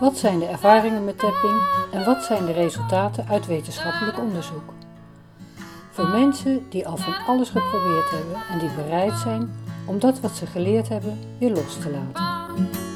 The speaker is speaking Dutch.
Wat zijn de ervaringen met tapping en wat zijn de resultaten uit wetenschappelijk onderzoek? Voor mensen die al van alles geprobeerd hebben en die bereid zijn om dat wat ze geleerd hebben weer los te laten.